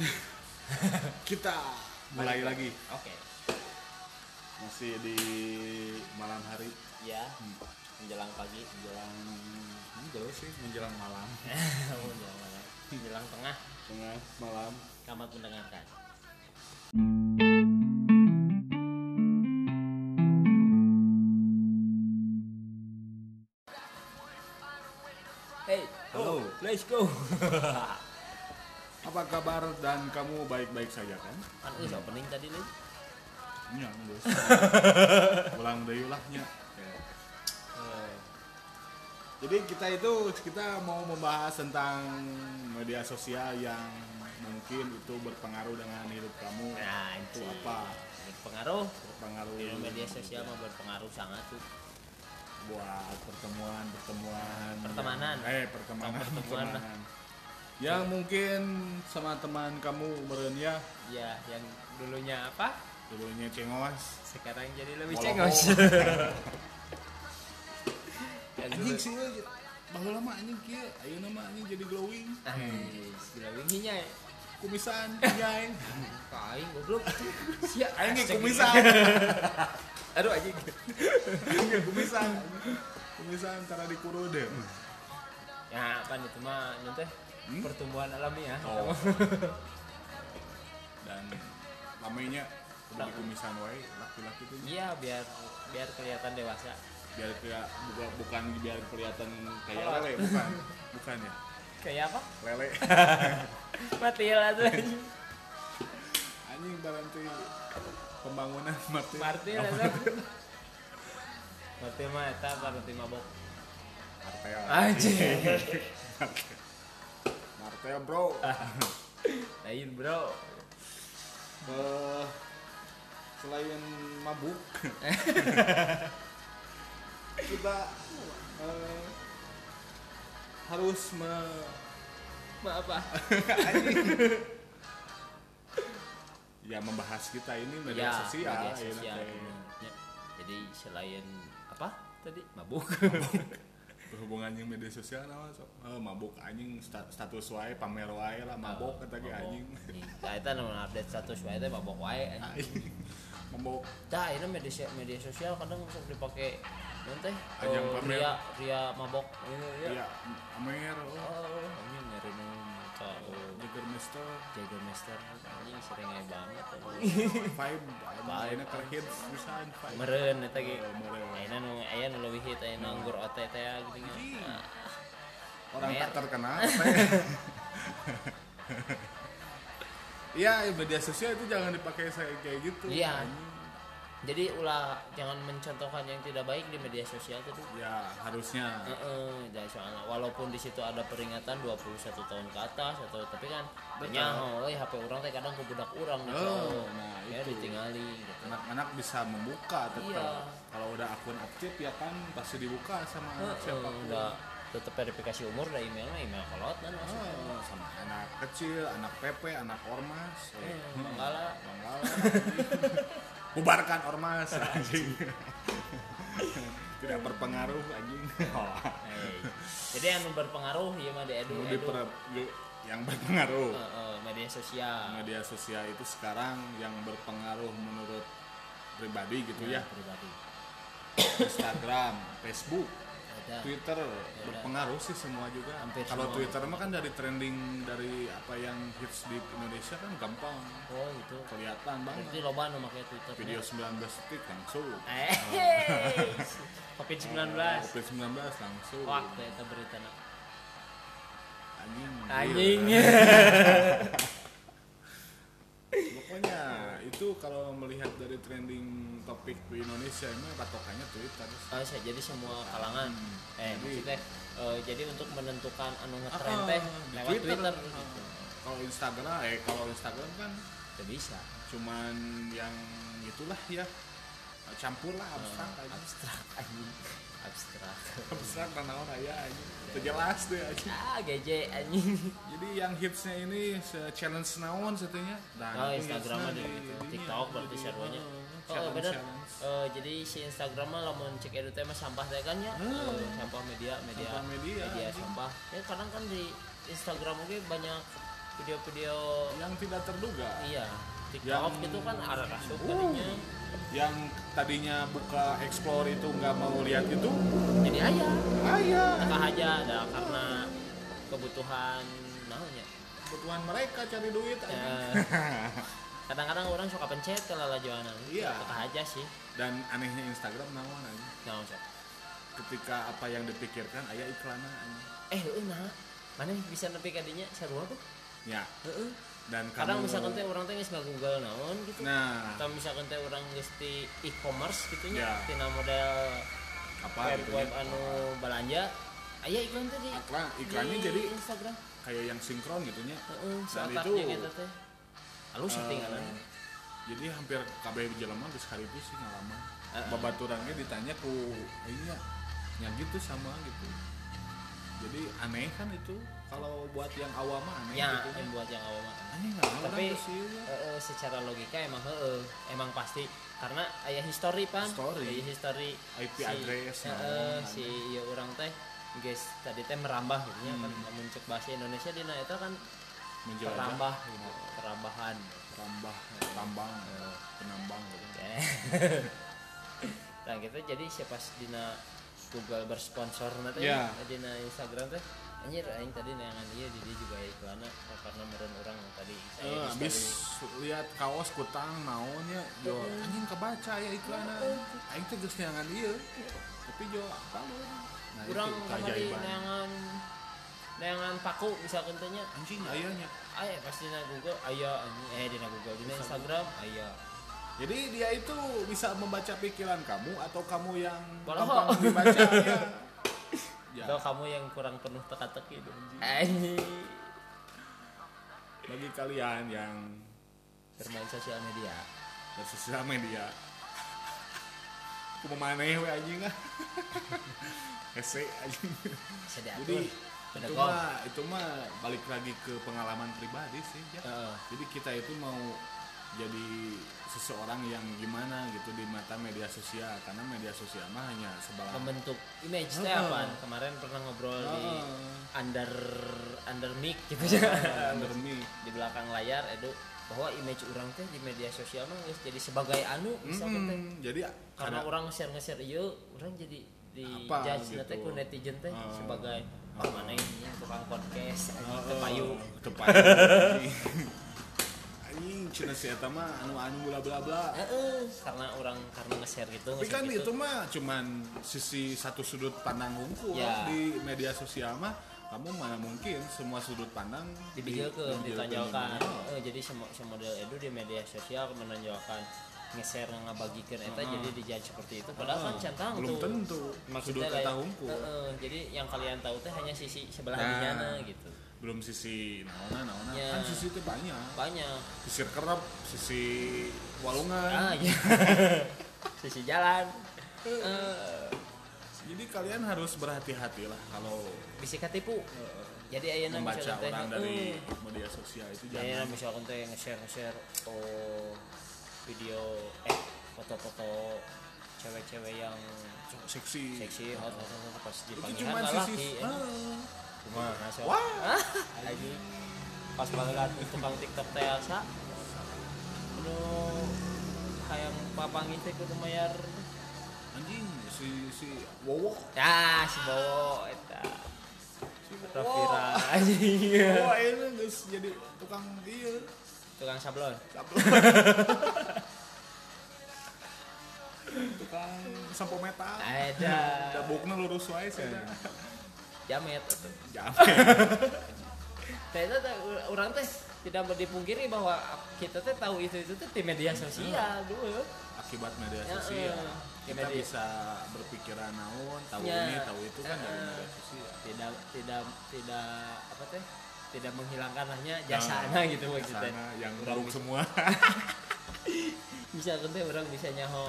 Kita mulai lagi Oke. masih di malam hari Ya. Menjelang pagi. menjelang enggak sih menjelang malam menjelang malam. Menjelang tengah. tengah malam Selamat mendengarkan. Hey, Halo. let's go. apa kabar dan kamu baik-baik saja kan Kan itu opening tadi nih. Iya, geus. ulang deui lah nya Eh, jadi kita itu kita mau membahas tentang media sosial yang mungkin itu berpengaruh dengan hidup kamu Nah, itu apa Berpengaruh. berpengaruh Di media sosial mah berpengaruh sangat tuh. buat pertemuan pertemuan Pertemanan. eh pertemanan Oh, pertemuan lah. Yang mungkin sama teman kamu meren ya. Ya, yang dulunya apa? dulunya cengos. Sekarang jadi lebih cengos. Anjing sih bahwa lama anjing kia. Ayo nama anjing jadi glowing. Ais, gila winginya ya. kumisan anjing Kain goblok. Sia ge asek kumisan. Aduh anjing. kumisan. Kumisan tara dikurud deh Ya, apa mah ini teh Hmm? pertumbuhan alami ya. Oh. dan lamanya udah di kumisan wae laki-laki tuh Iya, biar biar kelihatan dewasa. biar kayak bukan, bukan biar kelihatan kayak Oh. lele bukan bukan ya Kayak apa? lele Mati lah tuh anjing. berarti pembangunan mati Martil Oh, lah tuh. Martil mah eta berarti mabok. Anjing. martel bro Lain, Bro. Eh, selain mabuk kita eh, harus me Ma apa? ya membahas kita ini media sosial, media ya, sosial. benernya. Jadi selain apa tadi mabuk. berhubungan yang media sosial nama sok eh, mabuk anjing sta- status wae pamer wae lah mabuk kata ge anjing Nah, itu nama update status wae teh mabok wae. Anjing. mabuk Dah, ini media media sosial kadang sok dipakai nanti Ajang oh, pamer. ria ria mabok. ya amer oh Oh, ini nyari muka oh, Jägermeister Jager Master anjing sering banget. vibe ayeuna keur hits pisan vibe Meren eta ge. Meureun. Ayeuna nu aya nu leuwih hit aya nganggur ote teh gitu. Anjing. Nah, orang tak terkenal. Iya, media sosial itu jangan dipakai saya kayak gitu. Iya. Jadi ulah jangan mencontohkan yang tidak baik di media sosial tuh. Ya, harusnya. Heeh, jadi soalnya walaupun di situ ada peringatan 21 tahun ke atas atau tapi kan nyaho euy HP urang teh kadang ke budak urang gitu. Oh, nah, ya itu. ditinggali gitu. Anak-anak bisa membuka tetap. Iya. Kalau udah akun aktif ya kan pasti dibuka sama Heeh, siapa pun. udah tetap verifikasi umur dari emailnya email kolot kan maksudnya. Oh, sama anak kecil, anak PP, anak ormas. Eh, Hmm. Manggala. Manggala. Bubarkan ormas anjing. Tidak berpengaruh anjing. Eh, Jadi yang berpengaruh ya mah di edu, edu. yang berpengaruh. Heeh, media sosial. Media sosial itu sekarang yang berpengaruh menurut pribadi gitu ya. pribadi. Instagram, Facebook, Ada. Twitter berpengaruh sih semua juga. Hampir Kalau semua. Twitter mah kan dari trending dari apa yang hits di Indonesia kan gampang Oh gitu. kelihatan banget. Berarti loba nu make Twitter. Video 19 detik langsung. Eh. Covid 19. Covid 19 langsung. Waktu eta berita na. Anjing. Anjing. Pokoknya itu kalau melihat dari trending topik di Indonesia ini patokannya Twitter. Oh, saya jadi semua kalangan. Eh, Jadi- maksudnya eh, jadi untuk menentukan anu ngetren teh Ah, lewat Twitter, gitu. Ah. Kalau Instagram, eh kalau Instagram kan Tidak bisa. cuman yang gitulah ya campur lah abstrak Eh, aja. abstrak anjing. Abstrak. Abstrak karena orang ya aja. Itu jelas deh aja. ah, geje anjing. Jadi yang hitsnya ini se- challenge naon setnya. Oh, Instagram ada gitu. TikTok berarti sarwanya. Oh, bener. Eh, jadi si Instagram mah lamun cek edu teh mah sampah teh kan ya. Hmm. Eh, sampah media, media. Sampah media, anjing. sampah. Ya kadang kan di Instagram oke banyak video-video yang tidak terduga iya TikTok Yang- itu kan arah rasuk Uh. tadinya yang tadinya buka explore itu nggak mau lihat itu jadi ayah ayah tengah aja ada karena kebutuhan namanya kebutuhan mereka cari duit aja. Ya, kadang-kadang orang suka pencet kalau lajuanan Iya. tengah aja sih. Dan anehnya Instagram naon aja. Nah sok. ketika apa yang dipikirkan ayah iklan eh heeh nah. Mana bisa nepi kadinya sarua tuh ya. Heeh. Dan kadang kamu misalkan teh orang teh geus Google naon gitu. Nah. Atau misalkan teh orang geus di e-commerce gitu nya Ya. tina model apa web gitu web ya. anu belanja aya iklan teh di iklan iklannya di jadi Instagram. kayak yang sinkron gitu nya. Heeh Dan itu, itu teh halus Eh, settinganan jadi hampir kabeh jelema geus hari itu sih ngalaman Heeh. babaturannya ditanya ku iya ya gitu sama gitu. Jadi aneh kan itu kalau buat yang awam aneh ya gitu. yang buat yang awam aneh. Tapi orang sih eh, secara logika emang heeh emang pasti. Karena ayah history pan. History. Aya history. IP address, heeh, naon, si ieu urang teh guys tadi teh merambah gitu nya kan. Lamun cek bahasa Indonesia dina eta kan menjelajah. Perambah gitu perambahan. Rambah tambang penambang gitu. Nah gitu. Jadi siapa dina Google bersponsor nanti? Ya. dina Instagram teh? Anjir aing tadi neangan ieu di dia juga iklanna oh, karena meureun urang yang tadi. Saya di habis lihat kaos kutang naonnya yo anjing kebaca ya iklanna aing teh geus neangan ieu tapi jo apa lu? Nah urang itu kamari keajaiban. neangan neangan paku misalkan teh nya anjing ayahnya. Aya pasti dina Google aya anjing eh dina Google dina Instagram. Aya jadi dia itu bisa membaca pikiran kamu atau kamu yang gampang dibaca ya? Ya. Atau kamu yang kurang penuh teka-teki itu anjing. Bagi kalian yang bermain sosial media. Bersosial media. Aku memaneh we anjing. Ah Hese anjing. Bisa jadi Beda itu mah itu mah balik lagi ke pengalaman pribadi sih ya. Heeh. jadi kita itu mau jadi seseorang yang gimana gitu di mata media sosial karena media sosial mah hanya sebagai membentuk image Heeh. apaan kemarin pernah ngobrol di Heeh. under under mic gitu ya under me di belakang layar edu bahwa image orang teh di media sosial mah jadi sebagai anu misalkan Mm, jadi karena ada- orang share nge-share ieu orang jadi di Apa judge gitu. netizen teh Heeh. sebagai mana ini tukang podcast Heeh, anjing teu payu tepayu anjing cina si eta mah anu anu bla bla bla Heeh, karena orang karena nge-share gitu tapi kan gitu. itu mah cuman sisi satu sudut pandang hukum Ya. di media sosial mah kamu mana mungkin semua sudut pandang dibigilkeun di- ditonjolkan. Eh, jadi semua model edu di media sosial menonjolkan nge-share ngabagikeun eta jadi dijudge seperti itu. Padahal kan centang belum tuh tentu. Sudut Maksudnya kata hukum. Heeh, jadi yang kalian tahu teh hanya sisi sebelah Nah. dirinya gitu. belum sisi naona naona Ya. kan sisi itu banyak. Banyak. Sisi kerap sisi walungan. Ah iya. Sisi jalan. Eh, jadi kalian harus berhati-hati lah kalau bisa ketipu jadi ayeuna membaca orang dari eh, media sosial itu Ya, jangan. misalkan teh nge-share nge-share oh video eh foto-foto cewek-cewek yang seksi seksi hot hot, hot, pas itu dipanggil cuma laki sisi eh. ah. Kumaha ngaso? Wah. Ah, anjing. Pas banget tukang TikTok teh asa. Kudu hayang papangin teh kudu mayar. anjing si si wowo Ya, si eta. si Rafira anjing. wowo ini jadi tukang iya Tukang sablon. sablon. sampo metal. Ada. dabukna lurus wae sih Jamet atuh. jamet. Eta teh urang teh tidak dipungkiri bahwa kita teh tahu itu itu teh di media sosial dulu. akibat media Ya, sosial. Di kita media. bisa berpikiran naon tahu Ya. ini tahu itu kan dari Eh, media sosial. Tidak tidak tidak apa teh tidak menghilangkan hanya jasana gitu maksudnya. Sana yang Orang bisa- semua. Bisa teh orang bisa nyaho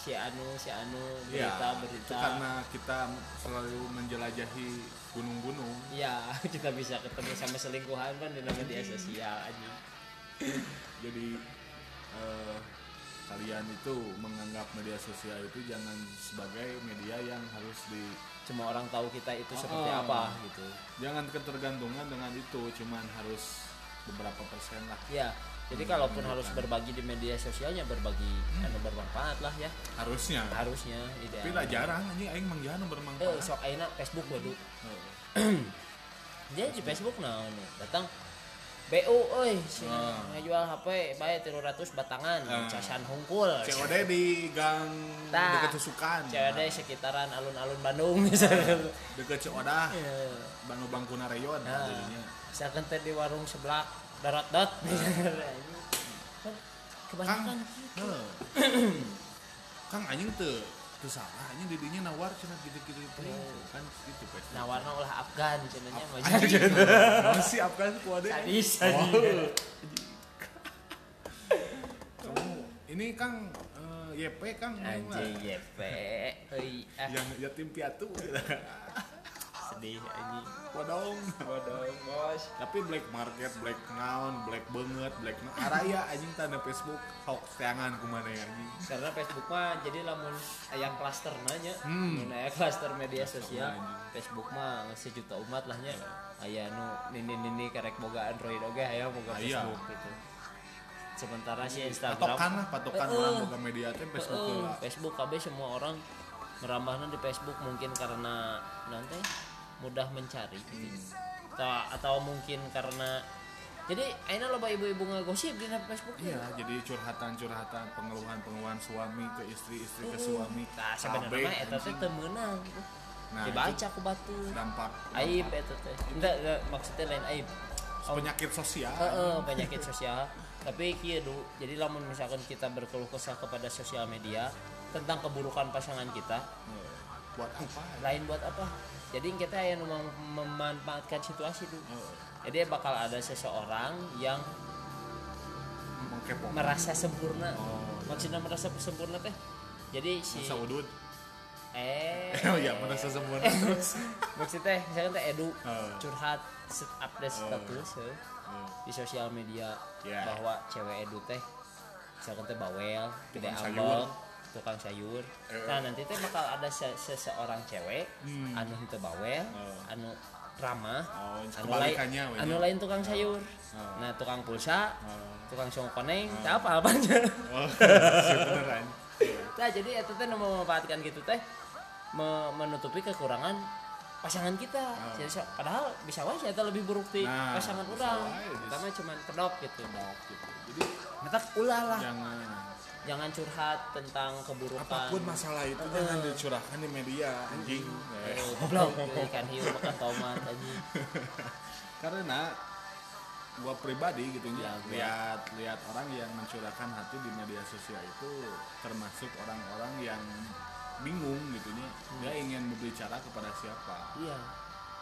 si anu si anu ya berita itu berita. karena kita selalu menjelajahi gunung-gunung. Ya kita bisa ketemu sama selingkuhan kan di media sosial anjing. Jadi eh, kalian itu menganggap media sosial itu jangan sebagai media yang harus di semua orang tahu kita itu seperti Oh. apa gitu. jangan ketergantungan dengan itu cuman harus beberapa persen lah. Ya jadi kalaupun harus berbagi di media sosialnya berbagi anu bermanfaat lah ya. Harusnya. Harusnya ideal tapi lah jarang anjing aing mang jarang eh bermanfaat sok aina Facebook waduh Heeh. jadi di Facebook. Nah anu, datang BU euy si Ah. ngajual HP bae 300 batangan Ah. casan hungkul. COD di gang Tah. deket Susukan. COD sekitaran alun-alun Bandung misalnya. Deket Ciodah Ya. Banu Bangkuna Rayon Nah, jadinya. misalkan teh di warung sebelah dot dot kan kebanyakan gitu. Heuh. Kang anjing teu teu salah. Anjing didinya nawar cenah gitu-gitu. Itu kan gitu pes. nawarna ulah Afgan cenanya mah. Anjing. Masih Afgan kuade. sadis Oh. Kamu ini Kang eh, YP Kang anjing YP ah. Yang yatim piatu sedih anjing Wadong. bodoh bos Tapi black market, black naon, black banget, black naon. Araya anjing tanda Facebook hoax teangan kumana ya anjing. karena Facebook mah jadi lamun aya klaster nanya Hmm. mun aya klaster media sosial. Facebook mah sejuta umat lah nya aya nu nini nini karek boga Android oge aya boga Aya. Facebook gitu sementara si Instagram Patokan lah, patokan Heeh. orang boga media teh Facebook lah. Facebook KB semua orang merambahnya di Facebook mungkin karena nanti mudah mencari gitu. atau, atau mungkin karena jadi aina loba ibu-ibu ngegosip di Facebook Iya, jadi curhatan-curhatan, pengeluhan-pengeluhan suami ke istri, istri ke suami. nah sebenarnya eta teh gitu. Nah, dibaca ku batu. Dampak aib eta teh. Enggak maksudnya lain aib. Penyakit sosial. Heeh, penyakit sosial. Tapi kieu du jadi lamun misalkan kita berkeluh kesah kepada sosial media tentang keburukan pasangan kita Eh, Buat apa? lain buat apa? Jadi kita yang mem- memanfaatkan situasi dulu Eh, jadi bakal ada seseorang yang Mengkepo. merasa sempurna. Oh, maksudnya merasa sempurna teh? Jadi si Masa udut. eh. Oh iya, merasa sempurna terus. maksudnya misalkan teh edu Eh, curhat set update Oh. status eh, di sosial media Ya. bahwa cewek edu teh. Misalkan teh bawel Tukang ambek tukang sayur nah nanti teh bakal ada se- seseorang cewek Hmm. anu teu bawel Oh. anu ramah Oh, anu lain we anu lain tukang sayur Oh. nah tukang pulsa Oh. tukang songkoneng teh apa apanya Oh, nah jadi itu teh memanfaatkan gitu teh me- menutupi kekurangan pasangan kita Oh. padahal bisa wae eta lebih buruk di Nah, pasangan orang pertama cuman gitu Dok, gitu. Jadi Mata ulah lah jangan jangan curhat tentang keburukan apa pun masalah itu Eh. jangan dicurahkan di media anjing. Eh. Eh, goblok ikan hiu makan tomat anjing karena gua pribadi gitu Ya, ya lihat lihat orang yang mencurahkan hati di media sosial itu termasuk orang-orang yang bingung gitu nya dia ingin berbicara kepada siapa? Iya.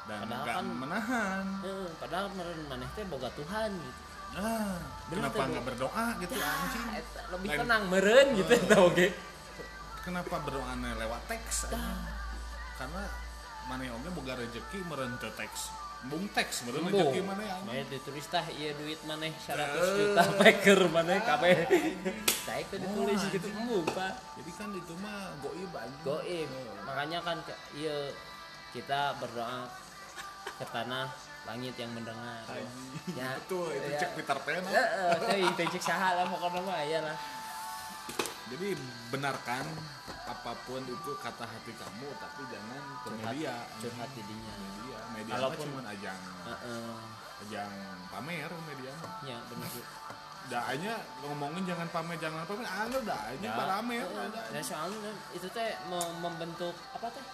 Dan Padahal kan- menahan. Eh, padahal meren maneh teh boga Tuhan gitu. Ah Bener kenapa nggak berdoa gitu Ya, anjing? eta lebih Lain- tenang meren gitu eta oge kenapa berdoanya lewat teks karena mana oge boga rezeki meren teks bung teks meren rezeki mana ya Maya ditulis tah iya duit maneh 100 Eh. juta peker maneh kabeh. Tah itu ditulis Oh, gitu embung, Pak. jadi kan itu mah goib anjing Goib. Makanya kan iya kita berdoa ke tanah langit yang mendengar. Ya. betul itu Ya. cek Peter Pan. Heeh, cek saha lah pokoknya mah aya lah. Jadi benarkan apa pun itu kata hati kamu, tapi jangan ke Curhat, media. curhat didinya. Media, media Walaupun- cuma ajang, Heeh. ajang pamer media. Ya bener. Dah aja ngomongin jangan pamer, jangan pamer, anu dah aja Ya, pamer. heeh. ada. Dan soalnya kan itu teh me- membentuk apa teh?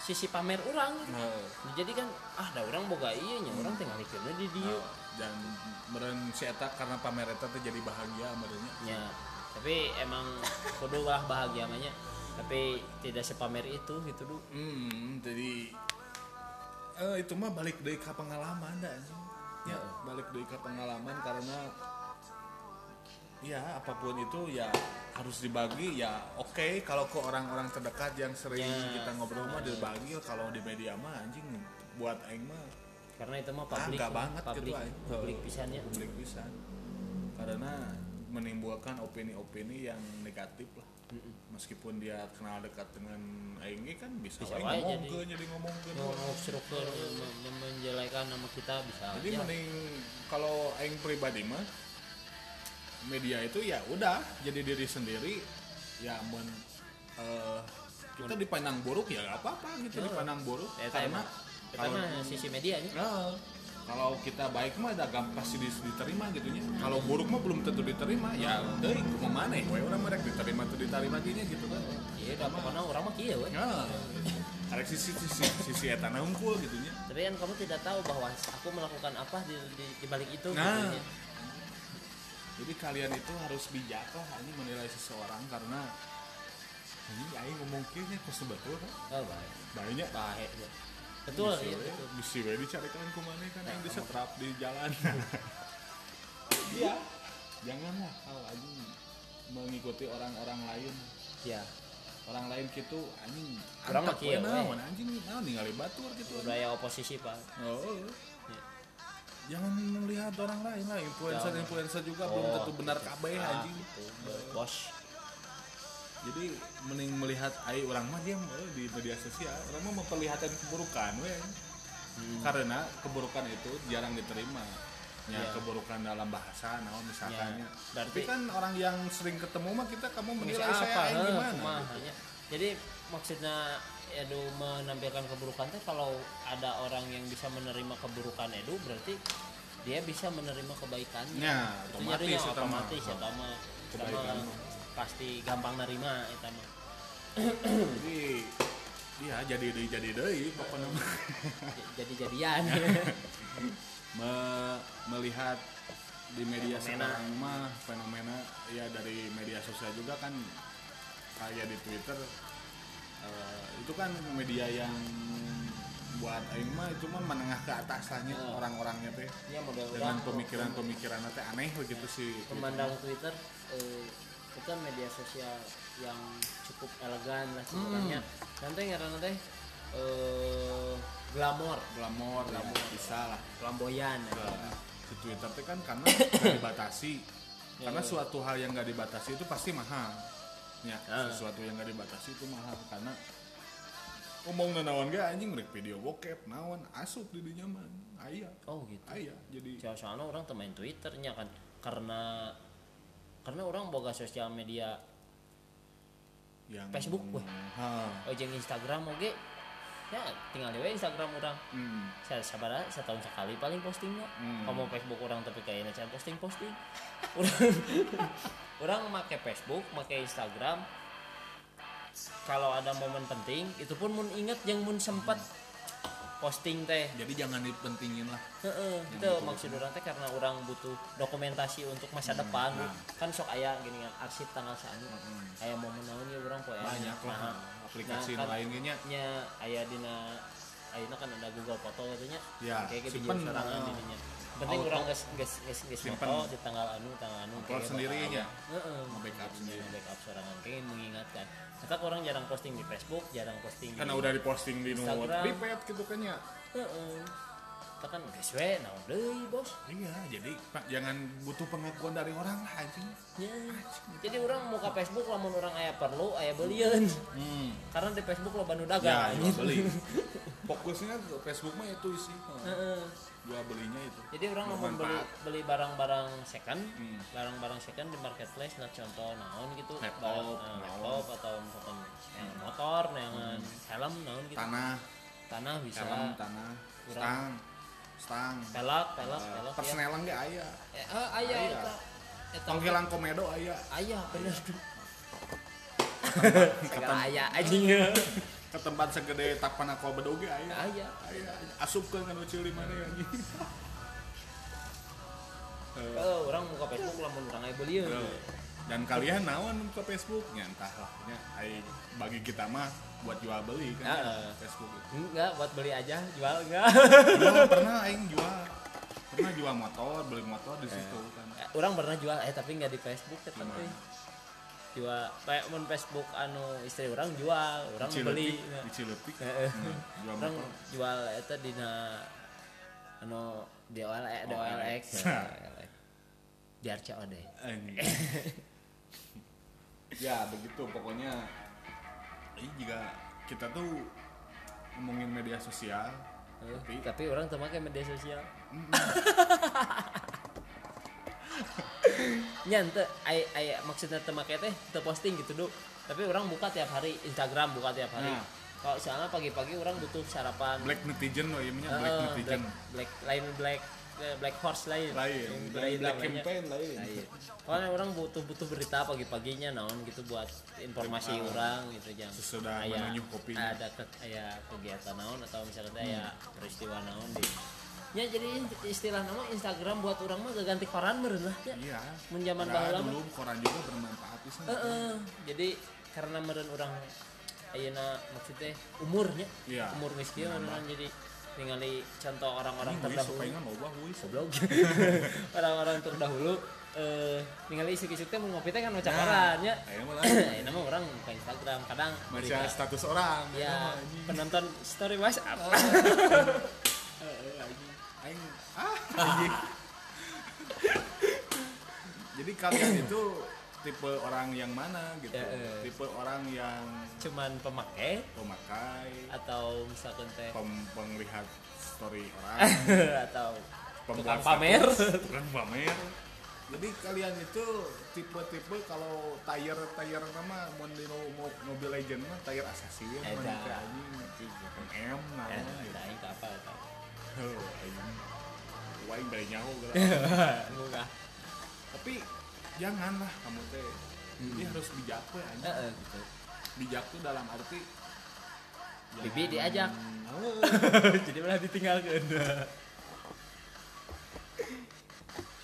Sisi pamer orang gitu. Heeh. Jadi kan ah da orang boga ieu nya, orang tinggal ikutnya di dieu. Heeh. Dan meren si eta karena pamer eta teh jadi bahagia merenya. Ya, tapi emang kudu lah bahagia namanya. Tapi tidak sepamer itu gitu du. Hmm, jadi eh, itu mah balik dari ke pengalaman anjing. Ya, balik dari ke pengalaman karena ya apa pun itu ya harus dibagi ya oke kalau ke orang-orang terdekat yang sering Ya. kita ngobrol mah dibagi kalau di media mah anjing buat aing mah Karena itu mah publik. Angga banget gitu, aing. publik pisannya. publik pisan karena menimbulkan opini-opini yang negatif lah meskipun dia kenal dekat dengan aing ge kan bisa, Bisa wae wae ngomong jadi. ke jadi ngomong ke struktur menjelekan nama kita bisa jadi aja. mending kalau aing pribadi mah media itu ya udah jadi diri sendiri ya mun eh, kita dipandang buruk ya nggak apa-apa gitu Heeh. dipandang buruk Ya, karena kalau sisi media nih. Kalau kita baik mah ada gampang pasti diterima gitu nya. Kalau buruk mah belum tentu diterima. Ya, deui kumaha maneh we urang mereka diterima tuh diterima gini gitu kan. Iya, udah pokoknya orang mah kieu we. Nah, ada sisi sisi sisi eta na unggul gitu nya. Tapi kan kamu tidak tahu bahwa aku melakukan apa di, di, di balik itu Nah. gitu ya. Jadi kalian itu harus bijak lah ini menilai seseorang karena ini aing ngomong kieu nya kos betul kan. Oh, baik. Banyak Baik. Ya. Betul, Bisi iya, we, betul. bisi we dicarikan ku maneh kan yang disetrap di jalan. Iya. Janganlah kau anjing mengikuti orang-orang lain. Ya, Orang lain gitu anjing. Orang mah kieu naon anjing naon ningali batur gitu. budaya oposisi, Pak. Oh. Iya. Jangan melihat orang lain lah, influencer-influencer juga belum Oh, tentu benar kabeh Ah, anjing. gitu. Bos. Jadi mending melihat ai orang mah dia eh, di media sosial, orang mah memperlihatkan keburukan we. Hmm. Karena keburukan itu jarang diterima. Ya, Iya. keburukan dalam bahasa naon misalkan Ya, ya. berarti- Tapi kan orang yang sering ketemu mah kita kamu menilai saya Heh, gimana? kumaha, gitu. ya. Jadi maksudnya Edu menampilkan keburukan teh kalau ada orang yang bisa menerima keburukan Edu berarti dia bisa menerima kebaikannya. Ya, Itu otomatis nyarinya eta mah. otomatis ya mah. Eta Kebaikan mah mah. Pasti gampang nerima eta mah. Jadi iya jadi deui jadi deui pokoknya. Jadi jadian. Me- melihat di media Fenomena. sekarang mah fenomena ya dari media sosial juga kan kayak di Twitter eh, itu kan media yang buat aing mah itu mah menengah ke atas lah Ya. orang-orangnya teh ya dengan pemikiran-pemikiran teh aneh begitu sih memandang Twitter eh, itu kan media sosial yang cukup elegan lah sebenarnya. Nanti ngaranna teh eh glamor, glamor ya, bisa lah flamboyan. ya. Di Twitter teh kan karena nggak dibatasi Ya, karena ya. suatu hal yang nggak dibatasi itu pasti mahal ya Ah. sesuatu yang nggak dibatasi itu mahal karena ngomong naon gak anjing mereka video bokep naon asup di dinya mah aya Oh gitu. aya jadi Soalnya orang temen Twitternya kan karena karena orang boga sosial media yang Facebook, ha. Oh Instagram oge ya tinggal dewe Instagram orang hmm. saya sabar aja, setahun sekali paling postingnya. Hmm. kamu Facebook orang tapi kayaknya saya posting posting. Orang orang make Facebook make Instagram. Kalau ada momen penting itu pun mun inget yang mun sempat posting teh. Jadi jangan dipentingin lah. Heeh, Yang itu maksud orang teh karena orang butuh dokumentasi untuk masa depan. nah. kan sok aya gini kan arsip tanggal saanu aya momen naon ya orang poe banyak lah Nah, aplikasi nah, kan- lainnya. nya aya dina ayeuna kan ada Google Foto katanya Ya, kayak gitu simpen, sorangan nah. dininya penting Auto. orang geus geus geus Simpen. foto di tanggal anu tanggal anu Upload kayak sendiri bakal ya? aya. heeh Nge-backup sendiri. backup sorangan kayak mengingatkan Kata orang jarang posting di Facebook jarang posting karena di udah diposting di nomor Instagram. private gitu kan ya heeh kita kan geus we naon deui bos iya jadi Pak, jangan butuh pengakuan dari orang lah anjing Ya. Jadi orang mau ke Facebook lamun orang aya perlu aya belian. hmm. Karena di Facebook lo banu ya dagang. jual beli fokusnya ke Facebook mah itu sih Heeh. jual belinya itu Jadi orang mau beli beli barang-barang second, Hmm. barang-barang second di marketplace nah contoh naon gitu, Laptop, barang, eh, laptop atau misalkan yang motor, yang helm naon gitu. tanah Tanah bisa. tanah Kurang. Stang Pelak, pelak, pelak ya. persnelang ge aya Eh, ah, aya eta. Eta panggilan komedo aya aya bener. Segala aya anjing. ke tempat segede takpan aku bedo ge aya Aya. asup ke nganu cili mana ya anjing Eh, Eh, orang mau ke Facebook lamun orang aya belian. Eh, dan kalian naon ke Facebook ya entahlah ai bagi kita mah buat jual beli kan Ah. Facebook itu Enggak, buat beli aja, jual enggak. jual pernah aing jual pernah jual motor beli motor di situ kan Eh, orang pernah jual eh tapi nggak di Facebook Gimana? euy. jual kayak mun Facebook anu istri orang jual orang Di beli di Ciletik Heeh. Hmm, jual orang motor jual eta dina anu DOL DOLX OLX. di RCOD. ya begitu. Pokoknya ini juga kita tuh ngomongin media sosial uh, tapi, orang tuh pakai media sosial. Nyante ay, ay, maksudnya temaknya teh te posting gitu dok tapi orang buka tiap hari Instagram buka tiap hari. Nah. kalau soalnya pagi-pagi orang butuh sarapan. Black netizen loh ya uh, black netizen. black, black lain black black horse lain lain black, black campaign lain Lain. Soalnya orang butuh butuh berita pagi-paginya naon gitu buat informasi Ah. orang gitu jang Sesudah Aya- menunyuh kopi. ada ke, aya kegiatan naon atau misalnya teh aya peristiwa naon di ya jadi istilah nama Instagram buat orang mah gak ganti koran meureun lah ya iya mun zaman baheula dulu koran juga bermanfaat pisan Heeh. jadi karena meureun orang ayeuna maksudnya umurnya Iya. umur miskin orang jadi ningali contoh orang-orang terdahulu goblok orang-orang terdahulu eh ningali isuk-isuk teh mau ngopi teh kan maca Nah, koran ya mah orang buka Instagram kadang baca status orang ya anjing. penonton story WhatsApp Heeh, anjing. Aing ah. Jadi kalian itu tipe orang yang mana gitu? Ya, eh. Tipe orang yang cuman pemakai pemakai, atau misalkan teh pem- penglihat story orang, atau pembuat pamer tukang pamer. Jadi kalian itu tipe-tipe kalau tire tire nama mau di no- mo- Mobile Legend mah tire assassin Eta. mah teh anjing M nah Eh, gitu. ini apa eta Heuh, anjing. Waing bari nyaho geura. Janganlah kamu teh. Jadi harus bijak we anjing. Heeh, gitu Bijak tuh dalam arti Bibi diajak. Heuh, jadi malah ditinggalkan.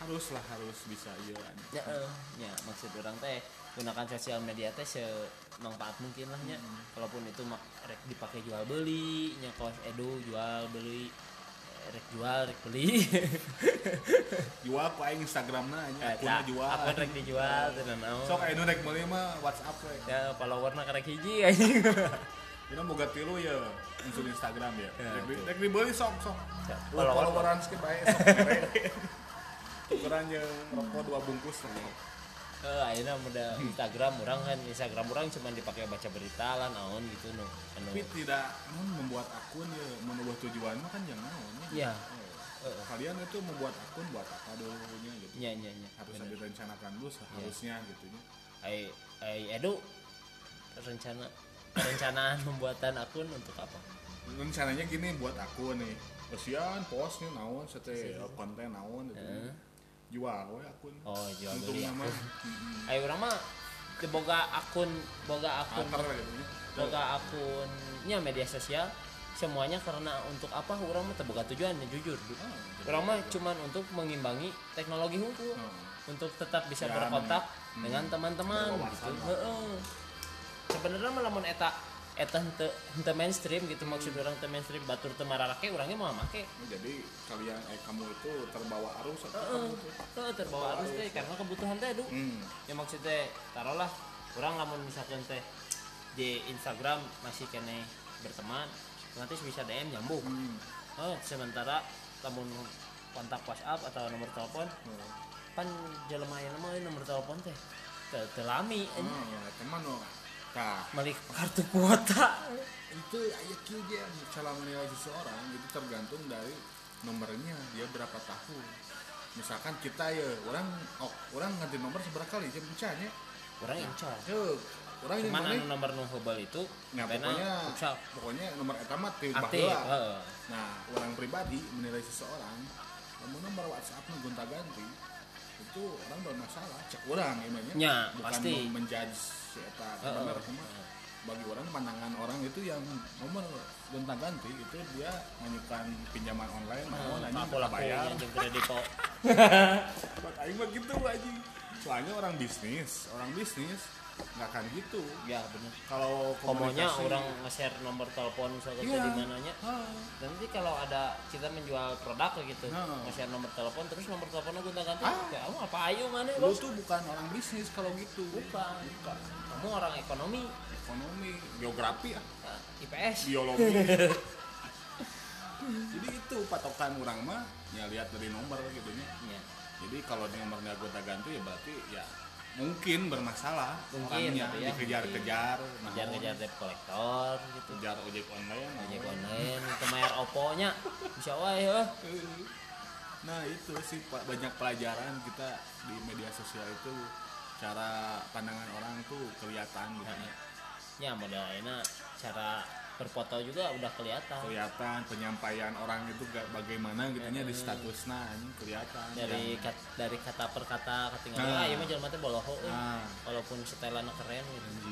Haruslah harus bisa iya ya eh, ya maksud orang teh gunakan sosial media teh semanfaat mungkin lah nya kalaupun itu mak rek dipakai jual beli nya kaos edu jual beli rek jual rek beli Jual ku aing Instagramna nya akunna jual. akun rek dijual teh naon Sok anu rek meuli mah WhatsApp we. ya followerna karek hiji anjing Kita boga tilu ya unsur Instagram ya. Ya, Rek. Rek dibeli sok sok. Follower- followeran skip bae sok mere. Tukeran jeung rokok dua bungkus. Eh, ayeuna muda Instagram orang kan Instagram orang cuma dipakai baca berita lah naon gitu nu anu. Tapi tidak non membuat akun ya menubah tujuan kan jangan naon ya. Oh, Kalian itu membuat akun buat apa dulunya gitu. nya nya nya Harus direncanakan dulu seharusnya gitu nya. ai ai edu rencana perencanaan pembuatan akun untuk apa? Rencananya gini buat aku nih. Kesian postnya naon sete konten naon gitu. Heeh. Jual we akun. Oh jual untung nama. ai urang mah teu boga akun boga akun boga akunnya media sosial. Semuanya karena untuk apa? Orang mah teu boga tujuan ya, jujur. Ah, jadi orang mah cuman untuk mengimbangi teknologi hukum. Hmm. untuk tetap bisa Ya, berkontak hmm. dengan teman-teman Berwawasan gitu. Heeh. sebenarnya mah lamun eta eta henteu henteu mainstream gitu maksud orang teu mainstream batur teu mararake urangnya mau make jadi kalian eh kamu itu terbawa arus atau Heeh. kamu? Heeh, terbawa arus teh karena kebutuhan teh aduh hmm. ya maksudnya taruhlah orang lamun misalkan teh di Instagram masih kene berteman nanti bisa DM nyambung Hmm. oh sementara lamun kontak WhatsApp atau nomor telepon Oh. pan jelema mah nomor telepon teh teu teu lami Oh, ya, teman no nah kartu kuota itu kieu dia cara menilai seseorang itu tergantung dari nomornya dia berapa tahun misalkan kita ya orang oh, orang nganti nomor seberapa kali jam ya orang incar Tuh, orang yang mana anu nomor nu heubeul itu Nah, pokoknya futsal. pokoknya nomor etama ti aktif baheula. heeh. Nah, orang pribadi menilai seseorang, namun nomor WhatsApp nu gonta-ganti itu orang bermasalah. Cek orang emangnya. Nya, Bukan pasti. mau menjudge si eta Heeh. bener kumaha. Bagi orang pandangan orang itu yang nomor gonta-ganti itu dia menunjukkan pinjaman online Heeh, anjing aku teu bayar. jeung kredito Buat aing mah gitu anjing. Soalnya orang bisnis, orang bisnis nggak akan gitu. ya bener. Kalau komonya orang nge-share nomor telepon misalkan Iya. di mananya Ah. nanti kalau ada kita menjual produk gitu Nah. nge-share nomor telepon terus nomor teleponnya gonta ganti. Ah. kayak kamu apa ayo mana lu tuh bukan orang bisnis kalau gitu. Bukan bukan. Kamu orang ekonomi. Ekonomi geografi ya? Eh, IPS biologi. Jadi itu patokan orang mah ya lihat dari nomor gitu nya. Ya jadi kalau nomornya gonta ganti ya berarti ya mungkin bermasalah Mungkin, orangnya tapi ya, dikejar-kejar. nah, kejar-kejar debt kolektor gitu. kejar ojek online ojek naon. online itu mayar oppo nya bisa wae ya nah itu sih Pak, banyak pelajaran kita di media sosial itu cara pandangan orang tuh kelihatan gitu. Ya. ya modal enak cara berfoto juga udah kelihatan. Kelihatan penyampaian orang itu gak bagaimana gitunya di statusnya ini kelihatan. Dari kat, dari kata per kata ketinggalan Nah. ah iya mah jelema teh boloho euy. Nah. walaupun setelannya keren gitu.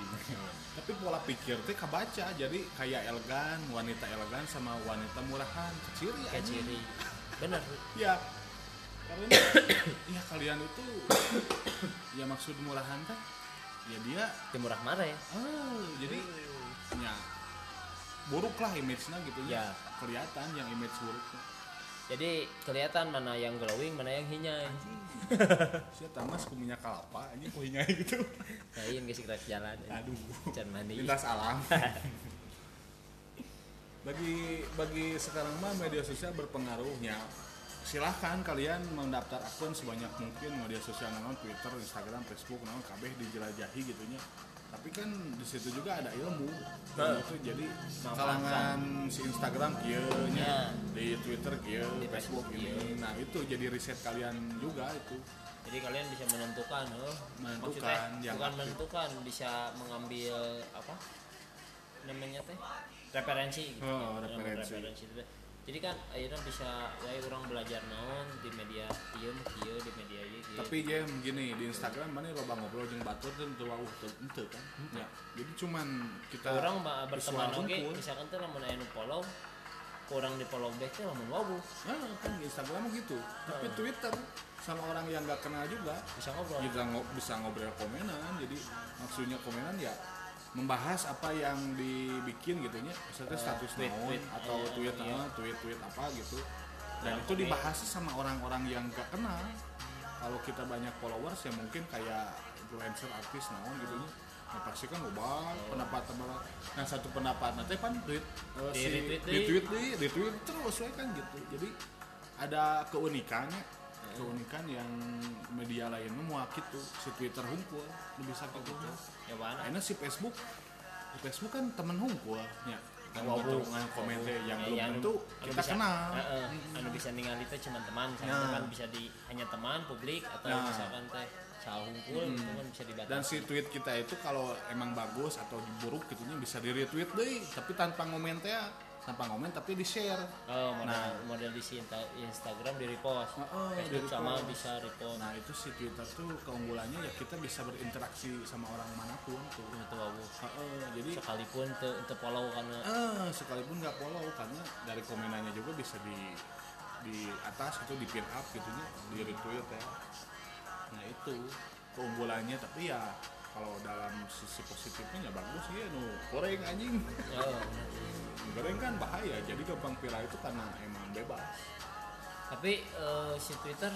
Tapi pola pikir teh kebaca jadi kayak elegan wanita elegan sama wanita murahan keciri kayak ciri. Bener. Ya. Karena ya kalian itu ya maksud murahan teh ya dia timurah marah ya? Oh jadi ya buruk lah image-nya gitu Ya. kelihatan yang image buruknya jadi kelihatan mana yang glowing mana yang hinyai saya tamas ku minyak kelapa ini ku hingai gitu. Lain guys gerak jalan aduh. Can mandi. Lintas alam. Bagi bagi sekarang mah media sosial berpengaruhnya silahkan kalian mendaftar akun sebanyak mungkin media sosial namun Twitter, Instagram, Facebook, namun kabeh dijelajahi gitunya tapi kan di situ juga ada ilmu. Ilmu itu jadi kalangan si Instagram kieu nya Ya. di Twitter Di Facebook ini nah itu jadi riset kalian juga itu. Jadi kalian bisa menentukan oh. Menentukan Maksudnya, yang bukan menentukan bisa mengambil apa namanya teh? Referensi gitu. Oh, referensi. Teh. jadi kan akhirnya bisa wae orang belajar naon di media ieu kieu di media ieu tapi ya begini di Instagram mana loba ngobrol jeung batur dan tuh wah tuh ente kan ya jadi cuman kita orang berteman oke misalkan teh lamun aya nu follow kurang di follow back teh lamun wawu nah kan di Instagram mah gitu. Tapi Oh. Twitter sama orang yang gak kenal juga bisa ngobrol. ngo- bisa ngobrol komenan. Jadi maksudnya komenan ya membahas apa yang dibikin gitu nya. Misalnya Eh, status tweet, naon tweet. atau Iya, tweet iya. ah, tweet tweet apa gitu. Dan Yang itu komen. dibahas sama orang-orang yang gak kenal. Kalau kita banyak followers ya mungkin kayak influencer artis naon gitu nya. Nah, pasti kan ubah pendapat pendapat nah satu pendapat nanti kan tweet eh, Di si retweet di tweet di retweet terus we kan gitu. Jadi ada keunikannya keunikan yang media lain mau gitu si Twitter hunkul lu bisa gitu ya mana Akhirnya si Facebook di Facebook kan temen hunkul ya. Yang wow. ngan komen teh yang Ya, belum ya, anu- tentu kita bisa- kenal. Heeh, anu bisa ningali teh cuma teman Nah. misalkan kan bisa di hanya teman publik atau Nah. misalkan teh sahungkul gitu kan bisa dibatasi. Dan si tweet kita itu kalau emang bagus atau buruk gitunya bisa di retweet deh tapi tanpa ngomen teh tanpa ngomen tapi di share oh model Nah. model di Instagram di repost Heeh, Facebook di sama bisa repost. Nah itu si Twitter tuh keunggulannya ya kita bisa berinteraksi sama orang mana pun tuh. Itu Heeh, jadi sekalipun te, te follow karena Eh, sekalipun nggak follow karena dari komenannya juga bisa di di atas itu di pin up gitunya di retweet ya. Nah itu keunggulannya tapi ya kalau dalam sisi positifnya ya bagus ya nu goreng anjing. Oh, goreng kan bahaya jadi gampang viral itu karena emang bebas. Tapi eh, si Twitter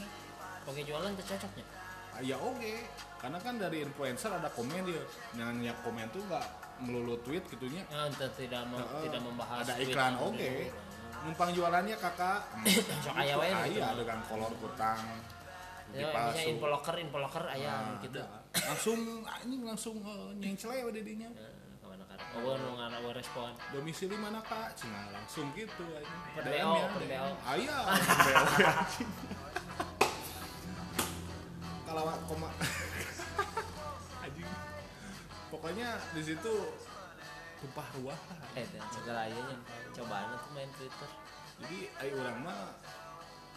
pakai jualan tuh cocoknya? Ah, ya oke karena kan dari influencer ada komen dia yang yang komen tuh nggak melulu tweet gitunya ya, untuk tidak mem- Heeh. tidak membahas ada iklan oke. dulu. numpang jualannya kakak. Sok aya wae gitu. iya dengan kolor kutang ya bisa info locker info locker aya Nah, gitu. Langsung anjing langsung uh, we didinya Nah, ke mana kan oh nu ngana we respon? Domisili mana kak? Cina langsung gitu ya, ah iya per BO ya, anjing. kalau koma anjing. Pokoknya di situ tumpah ruah eh dan segala ayahnya cobaan tuh main Twitter. Jadi ayo orang mah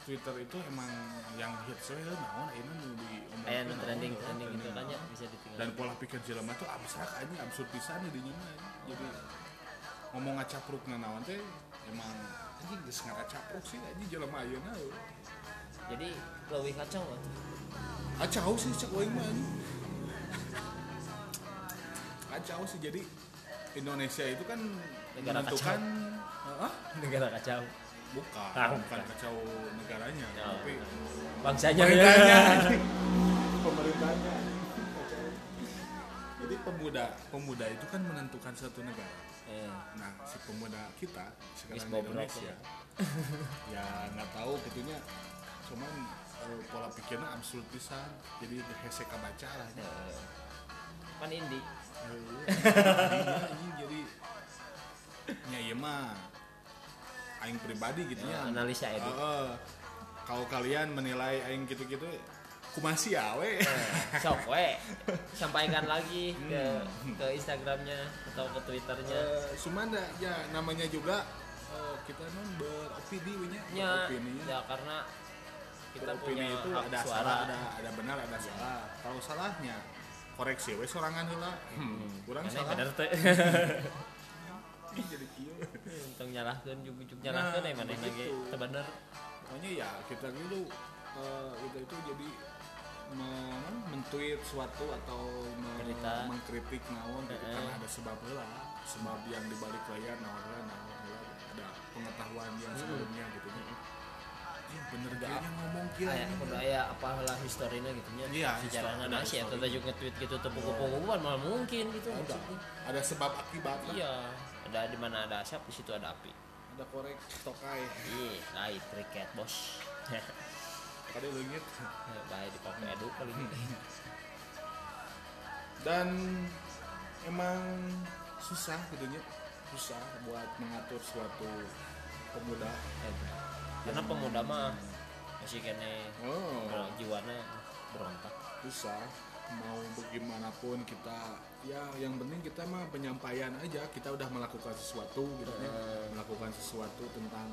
Twitter itu emang yang hits we naon ayeuna nu di aya nu trending trending gitu kan ya bisa ditinggal dan pola pikir jelema tuh abstrak aja absurd pisan di dinya mah jadi ngomong ngacapruk naon teh emang anjing geus ngaracapruk sih anjing jelema ayeuna jadi lebih kacau lah kacau sih cek aing mah kacau sih jadi Indonesia itu kan Negara menentukan Hah? negara kacau bukan Ah, bukan kacau negaranya Oh. tapi bangsanya pemerintahnya ya. anjing. pemerintahnya jadi pemuda pemuda itu kan menentukan satu negara Eh, nah si pemuda kita sekarang di Indonesia ya nggak tahu gitunya cuman eh, pola pikirnya absurd pisan jadi hese kabaca lah ya. kan indie Eh, jadinya anjing jadi ya iya mah aing pribadi gitu Ya, ya analisa edit. Heeh. kalau kalian menilai aing gitu-gitu kumasi ya we sok we. Sampaikan lagi ke ke Instagramnya atau ke Twitternya. Eh, cuman ya, ya namanya juga eh, kita non beropini we nya. Ya, ya karena kita beropini punya itu hak ada suara. salah ada ada benar ada salah. Kalau salahnya koreksi we sorangan heula. Hmm, kurang Mana salah. bener teh? Ih, jadi kieu untung nyalahkeun juga juga nyalahkeun Nah, ya mana lagi begitu. teu bener pokoknya ya kita dulu eh, kita itu jadi men- men-tweet suatu atau Berita. mengkritik naon gitu. Karena ada sebab lah. Sebab yang dibalik layar naon lah naon lah ada pengetahuan yang sebelumnya gitu. Nya Ih, bener gak yang ngomong kia aya ini. kudu aya apalah historina gitu nya. Iya, ada nasi atau juga nge-tweet gitu bukan malah mungkin gitu. Ada ada sebab akibat lah. Iya ada di mana ada asap di situ ada api. Ada korek tokai Ih, lain triket bos. tadi leungit Baik di pakai edu paling. dan emang susah gitu nya susah buat mengatur suatu pemuda. Karena pemuda mah masih kene oh. jiwana berontak. susah mau bagaimanapun kita ya yang penting kita mah penyampaian aja. Kita udah melakukan sesuatu gitu ya melakukan sesuatu tentang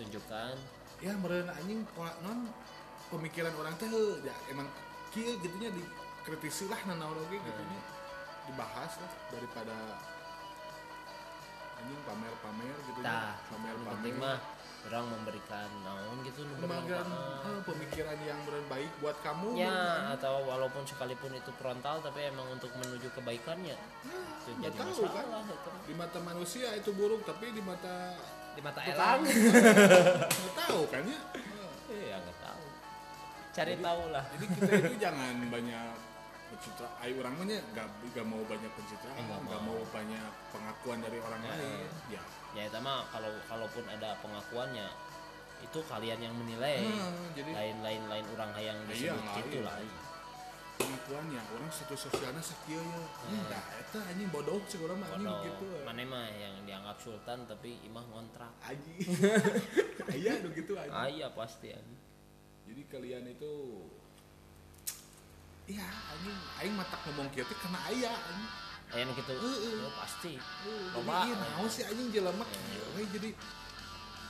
Tunjukkan. Ya meren anjing pola non pemikiran orang teh ya emang kieu gitunya dikritisi lah nanaon oge gitunya. Dibahas lah daripada anjing pamer-pamer gitu yang pamer-pamer mah orang memberikan naon gitu nu pemikiran yang baik buat kamu. Ya, atau walaupun sekalipun itu frontal tapi emang untuk menuju kebaikannya. Itu nggak jadi tahu kan masalah itu. di mata manusia itu buruk tapi di mata Di mata elang. nggak tahu kan ya Iya, enggak tahu. Cari tahu lah. jadi kita itu jangan banyak pencitra ay orang mah nggak nggak mau banyak pencitraan Eh, nggak nggak mau. mau banyak pengakuan dari orang Ya. lain. Ya. Ya itu mah kalau kalaupun ada pengakuannya itu kalian yang menilai. Hmm, jadi lain lain lain orang yang Iya, disebut lain. gitu lah pengakuannya orang satu sosialnya sakieu ya. Nah eta anjing bodoh sih orang mah gitu. Mana mah yang dianggap sultan tapi imah ngontrak. Iya nu gitu anjing. Ah iya pasti anjing. jadi kalian itu iya anjing. Aing matak ngomong kieu teh karena aya anjing. Aya nu gitu Heeh. oh, pasti. Jadi Loba. iya naon sih anjing jelema we jadi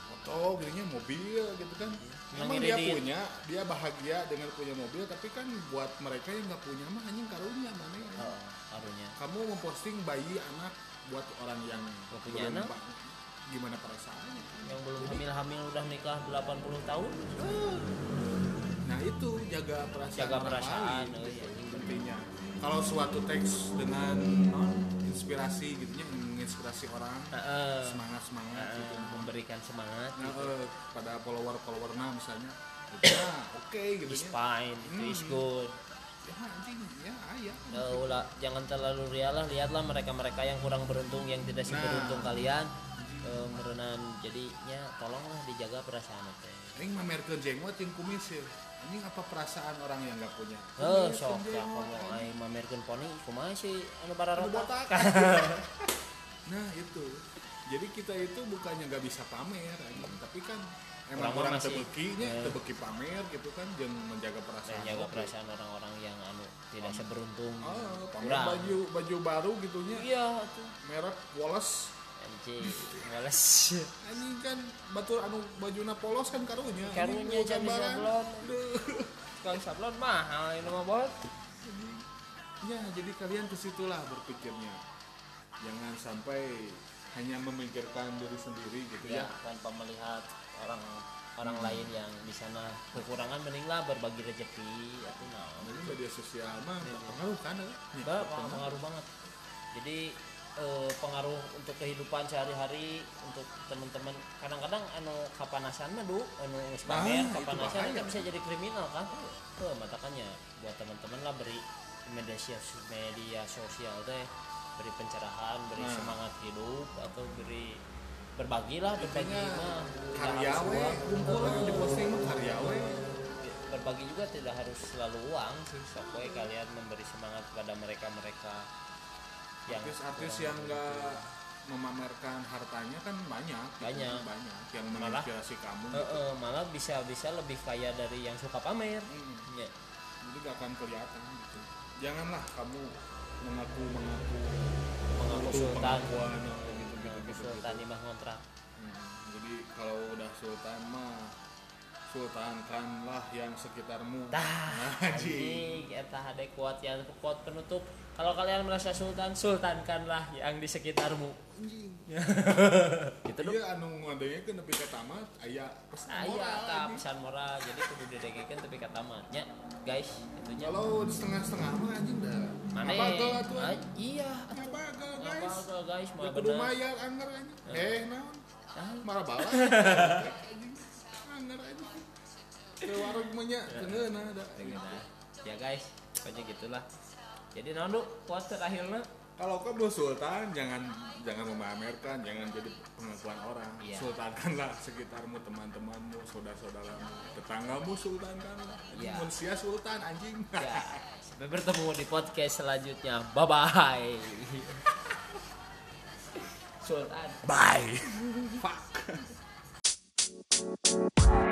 foto gitunya mobil gitu kan. Emang emang dia di- punya dia bahagia dengan punya mobil tapi kan buat mereka yang nggak punya mah anjing karunia mana ya? Oh, harunya kamu memposting bayi anak buat orang yang Nggak punya anak? gimana perasaannya? Yang belum hamil-hamil udah nikah 80 tahun nah itu jaga perasaan Jaga perasaan, lain, oh iya. gitu, pentingnya kalau suatu teks dengan non, inspirasi gitunya menginspirasi orang Heeh. semangat semangat Heeh, gitu memberikan semangat nah, gitu. eh, pada follower follower nah misalnya nah oke gitu is ya fine itu is Hmm. good ya anjing ya Ya jangan terlalu ria lah lihatlah mereka-mereka yang kurang beruntung yang tidak Nah. seberuntung kalian eh, merenan jadinya tolonglah dijaga perasaan teh ini mamerkeun jenggot yang kumis ya ini apa perasaan orang yang nggak punya Oh, Kumis, sok ya anjing. ai mamerkeun poni kumaha sih anu bara Anu botak. nah itu jadi kita itu bukannya nggak bisa pamer anjing. tapi kan emang Orang orang tebekinya Eh. tebeki pamer gitu kan jangan menjaga Dan perasaan jaga oke. perasaan orang-orang yang anu tidak seberuntung. oh, pamer baju baju baru gitunya Iya tuh. merek Wallace Anjing, males. anjing kan batur anu bajuna polos kan karunya Karunya jadi sablon. Kang sablon mahal ini mah bot. ya jadi kalian ke situlah berpikirnya jangan sampai hanya memikirkan diri sendiri gitu Ya, ya, tanpa melihat orang orang lain yang di sana kekurangan mendinglah berbagi rezeki atau naon. Jadi media sosial mah pengaruh kan? Ya, pengaruh banget jadi eh, pengaruh untuk kehidupan sehari-hari untuk teman-teman. Kadang-kadang anu kapanasan mah du anu geus Nah, pamer itu kapanasan itu bisa jadi kriminal kan? Tuh matakannya buat teman-teman lah beri media media sosial teh beri pencerahan beri Nah. semangat hidup atau beri berbagi lah berbagi mah karya Tidak harus we uang. kumpul lah di posting mah berbagi juga tidak harus selalu uang sih we kalian memberi semangat kepada mereka mereka artis-artis yang enggak memamerkan hartanya kan banyak gitu. Banyak. banyak yang Malah- menginspirasi kamu Eh, gitu. eh, malah bisa bisa lebih kaya dari yang suka pamer Mm. ya jadi gak akan kelihatan gitu janganlah kamu mengaku mengaku mengaku sultan pengakuan gitu gitu gitu, sultan gitu. kontrak Hmm, jadi kalau udah sultan mah sultankanlah yang sekitarmu Tah, Anjing. anjing, eta hade kuat yang kuat penutup. Kalau kalian merasa sultan, sultankanlah yang di sekitarmu. Gitu dong. iya anu ngadengnya kan nepi ka tamat aya pesan Aya moral, eta anjing. pesan moral, jadi kudu didegekeun tapi ka tamatnya. Guys, itunya. kalau di setengah-setengah mah anjing dah Mana? Atuh Ah. Iya, Ngabagel, guys Ngabagel, guys, mah Ya kudu bener. mayar anger anjing eh naon Ah, marah bala anjing ke warung punya tengen ada. Ya guys pokoknya gitulah. Jadi naon lu puas akhirnya? Kalau kau bu sultan jangan jangan memamerkan jangan jadi pengakuan orang. Yeah. sultankanlah sekitarmu teman-temanmu saudara-saudaramu tetanggamu sultankanlah. Yeah. manusia sultan anjing. Yeah. sampai bertemu di podcast selanjutnya. Bye bye sultan. Bye. Fuck.